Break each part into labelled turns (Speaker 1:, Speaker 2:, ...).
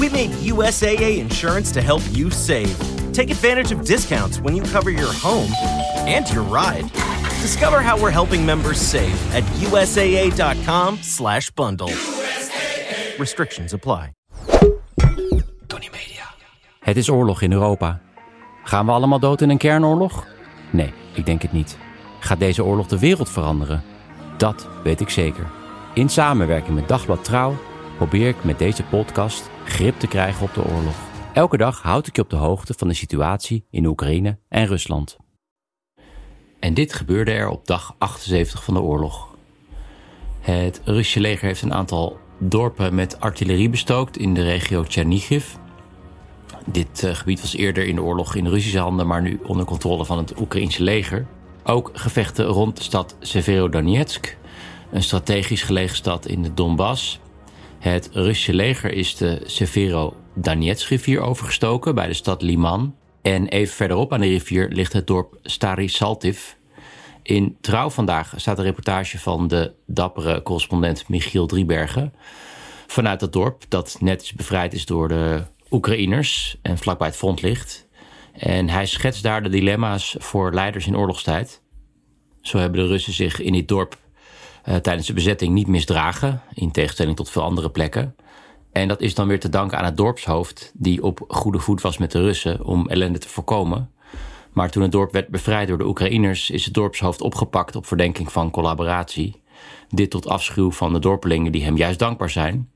Speaker 1: We made USAA insurance to help you save. Take advantage of discounts when you cover your home and your ride. Discover how we're helping members save at USAA.com slash bundle. Restrictions apply.
Speaker 2: Tony Media. Het is oorlog in Europa. Gaan we allemaal dood in een kernoorlog? Nee, ik denk het niet. Gaat deze oorlog de wereld veranderen? Dat weet ik zeker. In samenwerking met Dagblad Trouw probeer ik met deze podcast grip te krijgen op de oorlog. Elke dag houd ik je op de hoogte van de situatie in Oekraïne en Rusland. En dit gebeurde er op dag 78 van de oorlog. Het Russische leger heeft een aantal dorpen met artillerie bestookt in de regio Chernihiv. Dit uh, gebied was eerder in de oorlog in Russische handen, maar nu onder controle van het Oekraïnse leger. Ook gevechten rond de stad Severodonetsk, een strategisch gelegen stad in de Donbass. Het Russische leger is de Severodonetsk-rivier overgestoken bij de stad Liman. En even verderop aan de rivier ligt het dorp Stary Saltiv. In Trouw vandaag staat een reportage van de dappere correspondent Michiel Driebergen. Vanuit dat dorp dat net is bevrijd is door de Oekraïners en vlakbij het front ligt. En hij schetst daar de dilemma's voor leiders in oorlogstijd. Zo hebben de Russen zich in dit dorp uh, tijdens de bezetting niet misdragen, in tegenstelling tot veel andere plekken. En dat is dan weer te danken aan het dorpshoofd, die op goede voet was met de Russen om ellende te voorkomen. Maar toen het dorp werd bevrijd door de Oekraïners, is het dorpshoofd opgepakt op verdenking van collaboratie. Dit tot afschuw van de dorpelingen die hem juist dankbaar zijn.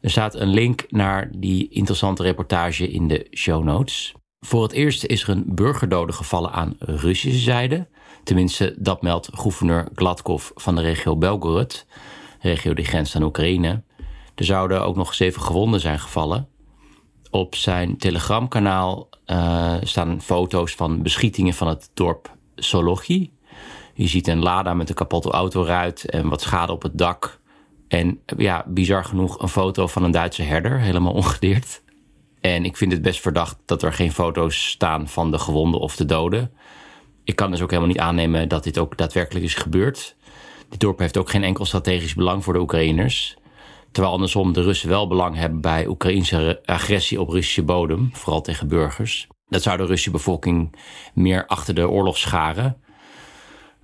Speaker 2: Er staat een link naar die interessante reportage in de show notes. Voor het eerst is er een burgerdode gevallen aan Russische zijde. Tenminste, dat meldt gouverneur Gladkov van de regio Belgorod, regio die grenst aan Oekraïne. Er zouden ook nog zeven gewonden zijn gevallen. Op zijn telegramkanaal uh, staan foto's van beschietingen van het dorp Solochi. Je ziet een Lada met een kapotte autoruit en wat schade op het dak. En ja, bizar genoeg een foto van een Duitse herder, helemaal ongedeerd. En ik vind het best verdacht dat er geen foto's staan van de gewonden of de doden. Ik kan dus ook helemaal niet aannemen dat dit ook daadwerkelijk is gebeurd. Dit dorp heeft ook geen enkel strategisch belang voor de Oekraïners. Terwijl andersom de Russen wel belang hebben bij Oekraïnse agressie op Russische bodem, vooral tegen burgers. Dat zou de Russische bevolking meer achter de oorlog scharen.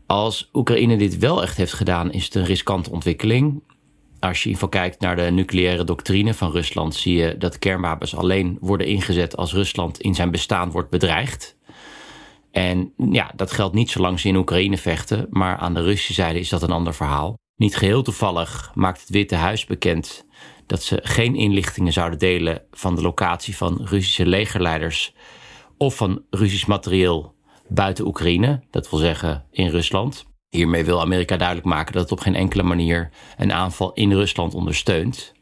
Speaker 2: Als Oekraïne dit wel echt heeft gedaan, is het een riskante ontwikkeling. Als je in ieder geval kijkt naar de nucleaire doctrine van Rusland, zie je dat kernwapens alleen worden ingezet als Rusland in zijn bestaan wordt bedreigd. En ja, dat geldt niet zolang ze in Oekraïne vechten, maar aan de Russische zijde is dat een ander verhaal. Niet geheel toevallig maakt het Witte Huis bekend dat ze geen inlichtingen zouden delen van de locatie van Russische legerleiders of van Russisch materieel buiten Oekraïne, dat wil zeggen in Rusland. Hiermee wil Amerika duidelijk maken dat het op geen enkele manier een aanval in Rusland ondersteunt.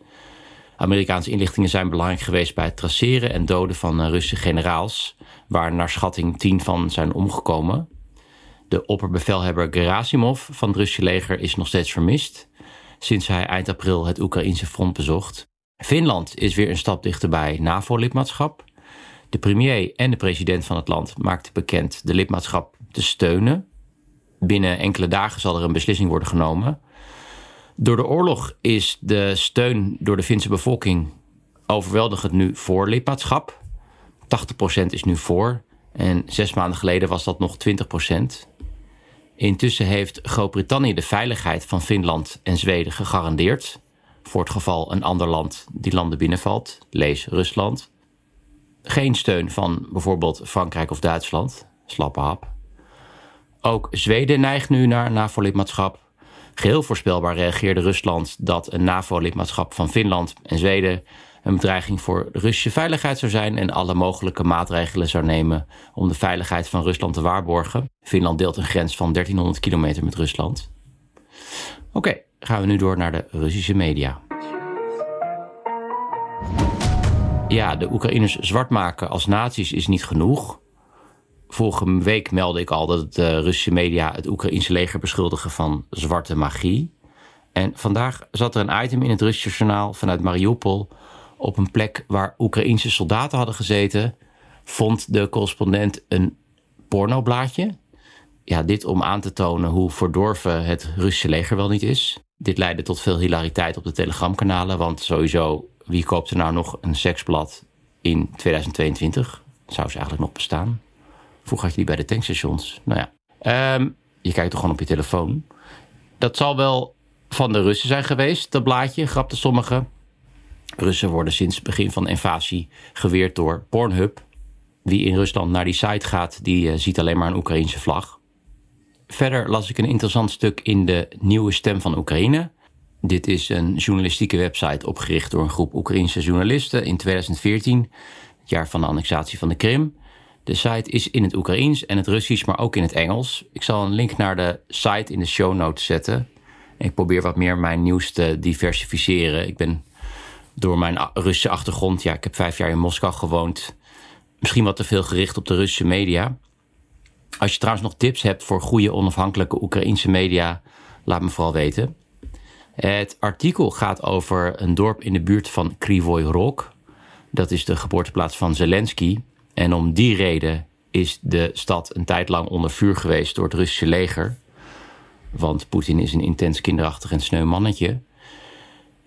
Speaker 2: Amerikaanse inlichtingen zijn belangrijk geweest bij het traceren en doden van Russische generaals, waar naar schatting tien van zijn omgekomen. De opperbevelhebber Gerasimov van het Russische leger is nog steeds vermist, sinds hij eind april het Oekraïnse front bezocht. Finland is weer een stap dichterbij NAVO-lidmaatschap. De premier en de president van het land maakten bekend de lidmaatschap te steunen. Binnen enkele dagen zal er een beslissing worden genomen. Door de oorlog is de steun door de Finse bevolking overweldigend nu voor lidmaatschap. 80% is nu voor en zes maanden geleden was dat nog 20%. Intussen heeft Groot-Brittannië de veiligheid van Finland en Zweden gegarandeerd. Voor het geval een ander land die landen binnenvalt, lees Rusland. Geen steun van bijvoorbeeld Frankrijk of Duitsland, slappe hap. Ook Zweden neigt nu naar NAVO-lidmaatschap. Geheel voorspelbaar reageerde Rusland dat een NAVO-lidmaatschap van Finland en Zweden een bedreiging voor de Russische veiligheid zou zijn en alle mogelijke maatregelen zou nemen om de veiligheid van Rusland te waarborgen. Finland deelt een grens van 1300 kilometer met Rusland. Oké, gaan we nu door naar de Russische media. ja, de Oekraïners zwart maken als nazi's is niet genoeg. Vorige week meldde ik al dat de Russische media het Oekraïnse leger beschuldigen van zwarte magie. En vandaag zat er een item in het Russische journaal vanuit Mariupol op een plek waar Oekraïnse soldaten hadden gezeten. Vond de correspondent een pornoblaadje. Ja, dit om aan te tonen hoe verdorven het Russische leger wel niet is. Dit leidde tot veel hilariteit op de telegramkanalen, want sowieso, wie koopt er nou nog een seksblad in 2022? Zou ze eigenlijk nog bestaan? Vroeger had je die bij de tankstations. Nou ja, ehm, je kijkt toch gewoon op je telefoon. Dat zal wel van de Russen zijn geweest, dat blaadje, grapte sommigen. Russen worden sinds het begin van de invasie geweerd door Pornhub. Wie in Rusland naar die site gaat, die uh, ziet alleen maar een Oekraïnse vlag. Verder las ik een interessant stuk in de Nieuwe Stem van Oekraïne. Dit is een journalistieke website opgericht door een groep Oekraïnse journalisten in 2014, het jaar van de annexatie van de Krim. De site is in het Oekraïens en het Russisch, maar ook in het Engels. Ik zal een link naar de site in de show notes zetten. Ik probeer wat meer mijn nieuws te diversificeren. Ik ben door mijn Russische achtergrond, ja, ik heb vijf jaar in Moskou gewoond, misschien wat te veel gericht op de Russische media. Als je trouwens nog tips hebt voor goede onafhankelijke Oekraïnse media, laat me vooral weten. Het artikel gaat over een dorp in de buurt van Krivoy Rog. Dat is de geboorteplaats van Zelensky. En om die reden is de stad een tijd lang onder vuur geweest door het Russische leger. Want Poetin is een intens kinderachtig en sneu mannetje.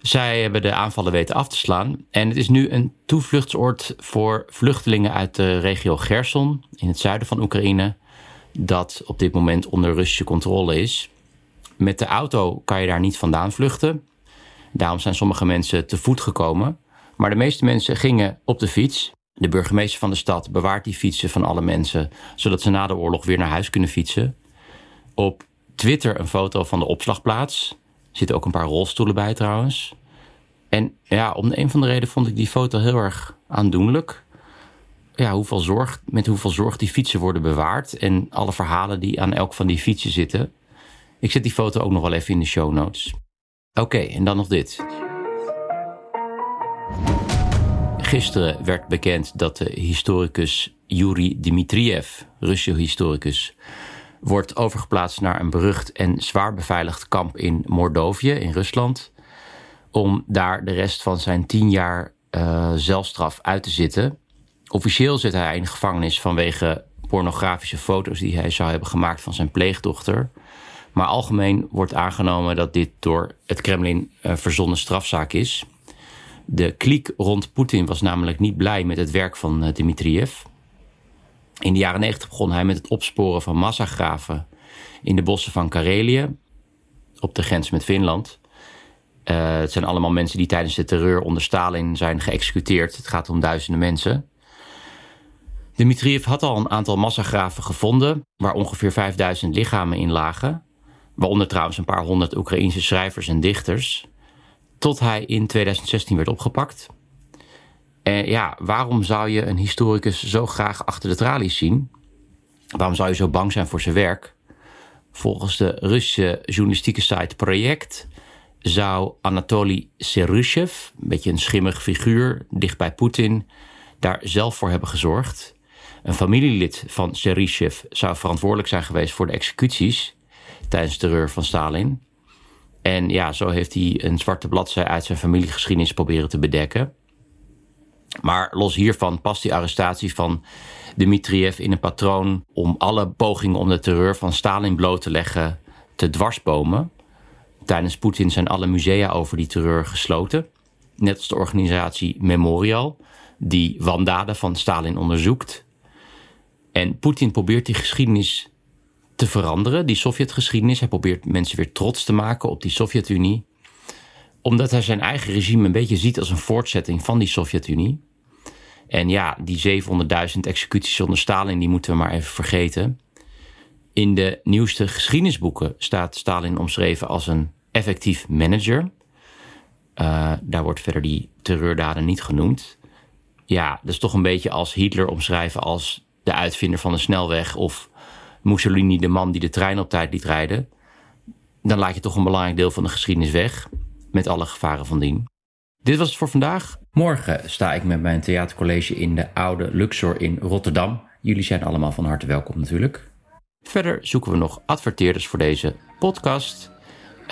Speaker 2: Zij hebben de aanvallen weten af te slaan. En het is nu een toevluchtsoord voor vluchtelingen uit de regio Gerson in het zuiden van Oekraïne. Dat op dit moment onder Russische controle is. Met de auto kan je daar niet vandaan vluchten. Daarom zijn sommige mensen te voet gekomen. Maar de meeste mensen gingen op de fiets. De burgemeester van de stad bewaart die fietsen van alle mensen, zodat ze na de oorlog weer naar huis kunnen fietsen. Op Twitter een foto van de opslagplaats. Er zitten ook een paar rolstoelen bij trouwens. En ja, om een van de reden vond ik die foto heel erg aandoenlijk. Ja, hoeveel zorg, met hoeveel zorg die fietsen worden bewaard. En alle verhalen die aan elk van die fietsen zitten. Ik zet die foto ook nog wel even in de show notes. Oké, en dan nog dit. Gisteren werd bekend dat de historicus Yuri Dmitriev, Russische historicus, wordt overgeplaatst naar een berucht en zwaar beveiligd kamp in Mordovië in Rusland. Om daar de rest van zijn tien jaar uh, zelfstraf uit te zitten. Officieel zit hij in gevangenis vanwege pornografische foto's die hij zou hebben gemaakt van zijn pleegdochter. Maar algemeen wordt aangenomen dat dit door het Kremlin uh, verzonnen strafzaak is. De kliek rond Poetin was namelijk niet blij met het werk van uh, Dmitriev. In de jaren 90 begon hij met het opsporen van massagraven in de bossen van Karelië, op de grens met Finland. Uh, het zijn allemaal mensen die tijdens de terreur onder Stalin zijn geëxecuteerd. Het gaat om duizenden mensen. Dmitriev had al een aantal massagraven gevonden, waar ongeveer 5000 lichamen in lagen. Waaronder trouwens een paar honderd Oekraïnse schrijvers en dichters. Tot hij in 2016 werd opgepakt. En ja, waarom zou je een historicus zo graag achter de tralies zien? Waarom zou je zo bang zijn voor zijn werk? Volgens de Russische journalistieke site Project zou Anatoly Serushev, een beetje een schimmig figuur dicht bij Poetin, daar zelf voor hebben gezorgd. Een familielid van Serushev zou verantwoordelijk zijn geweest voor de executies tijdens de terreur van Stalin. En ja, zo heeft hij een zwarte bladzij uit zijn familiegeschiedenis proberen te bedekken. Maar los hiervan past die arrestatie van Dmitriev in een patroon om alle pogingen om de terreur van Stalin bloot te leggen te dwarsbomen. Tijdens Poetin zijn alle musea over die terreur gesloten. Net als de organisatie Memorial, die wandaden van Stalin onderzoekt. En Poetin probeert die geschiedenis te veranderen, die Sovjetgeschiedenis. Hij probeert mensen weer trots te maken op die Sovjet-Unie omdat hij zijn eigen regime een beetje ziet als een voortzetting van die Sovjet-Unie. En ja, die 700.000 executies onder Stalin, die moeten we maar even vergeten. In de nieuwste geschiedenisboeken staat Stalin omschreven als een effectief manager. Uh, daar wordt verder die terreurdaden niet genoemd. Ja, dat is toch een beetje als Hitler omschrijven als de uitvinder van de snelweg of Mussolini de man die de trein op tijd liet rijden. Dan laat je toch een belangrijk deel van de geschiedenis weg met alle gevaren van dien. Dit was het voor vandaag. Morgen sta ik met mijn theatercollege in de oude Luxor in Rotterdam. Jullie zijn allemaal van harte welkom natuurlijk. Verder zoeken we nog adverteerders voor deze podcast.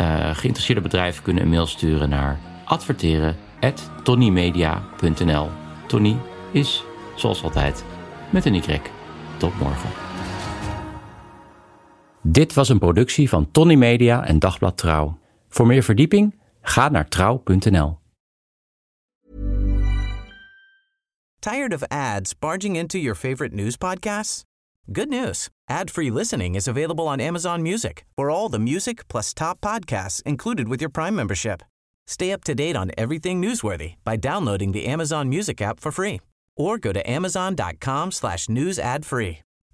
Speaker 2: Uh, geïnteresseerde bedrijven kunnen een mail sturen naar adverteren.tonnymedia.nl Tony is, zoals altijd, met een Y. Tot morgen. Dit was een productie van Tony Media en Dagblad Trouw. Voor meer verdieping ga naar trouw.nl.
Speaker 3: Tired of ads barging into your favorite news podcasts? Good news. Ad-free listening is available on Amazon Music. For all the music plus top podcasts included with your Prime membership. Stay up to date on everything newsworthy by downloading the Amazon Music app for free or go to amazon.com